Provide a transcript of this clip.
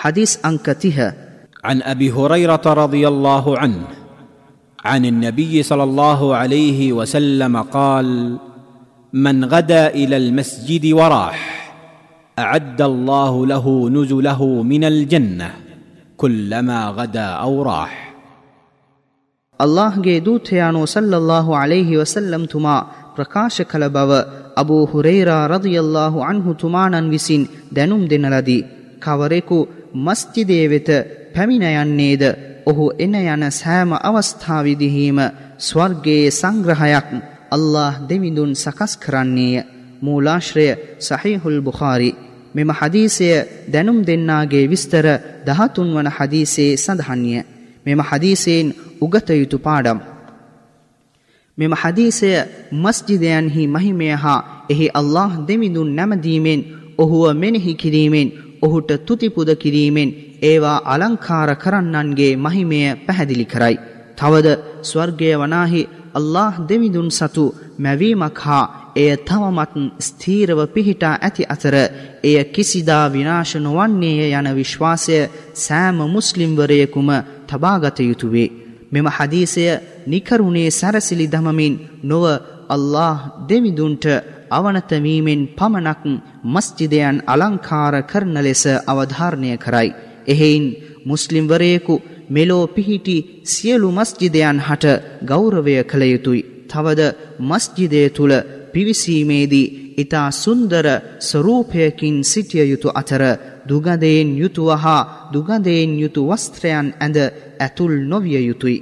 حديث أنكتها عن أبي هريرة رضي الله عنه عن النبي صلى الله عليه وسلم قال من غدا إلى المسجد وراح أعد الله له نزله من الجنة كلما غدا أو راح. ಅಲ್ಲಾಹ್ಗೆ ದೂತೆಯಾನು ಸಲ್ಲಲ್ಲಾಹು ಅಲೈಹಿ ವಸಲ್ಲಂ أبو هريرة رضي الله عنه ರದಿಯಲ್ಲಾಹು ಅನ್ಹು ತುಮಾನನ್ವಿಸಿನ್ ದೆನುಂ ದಿನಲದಿ කවරෙකු මස්ජිදේ වෙත පැමිණ යන්නේද? ඔහු එන යන සෑම අවස්ථාවිදිහීම ස්වර්ගයේ සංග්‍රහයක් අල්له දෙවිඳුන් සකස් කරන්නේය. මූලාශ්‍රය සහිහුල් බුහාරි මෙම හදීසය දැනුම් දෙන්නාගේ විස්තර දහතුන් වන හදීසේ සඳහන්ය. මෙම හදීසයෙන් උගතයුතු පාඩම්. මෙම හදීසය මස්ජිදයන්හි මහිමය හා එහි අල්له දෙමිඳුන් නැමදීමෙන් ඔහුව මෙනෙහි කිරීමෙන් ඔහුට තුතිපුද කිරීමෙන් ඒවා අලංකාර කරන්නන්ගේ මහිමය පැහැදිලි කරයි. තවද ස්වර්ගය වනාහි අල්له දෙවිඳුන් සතු මැවීමක් හා එය තවමත් ස්ථීරව පිහිටා ඇති අතර එය කිසිදා විනාශ නොවන්නේය යන විශ්වාසය සෑම මුස්ලිම්වරයෙකුම තබාගත යුතුවේ. මෙම හදීසය නිකරුණේ සැරසිලි දමමින් නොව අල්له දෙවිදුන්ට අවනතවීමෙන් පමණක් මස්ජිදයන් අලංකාර කරන ලෙස අවධාරණය කරයි. එහෙයින් මුස්ලිම්වරයෙකු මෙලෝ පිහිටි සියලු මස්ජිදයන් හට ගෞරවය කළ යුතුයි. තවද මස්ජිදය තුළ පිවිසීමේදී ඉතා සුන්දර ස්වරූපයකින් සිටිය යුතු අතර දුගදයෙන් යුතුව හා දුගදයෙන් යුතු වස්ත්‍රයන් ඇඳ ඇතුල් නොවිය යුතුයි.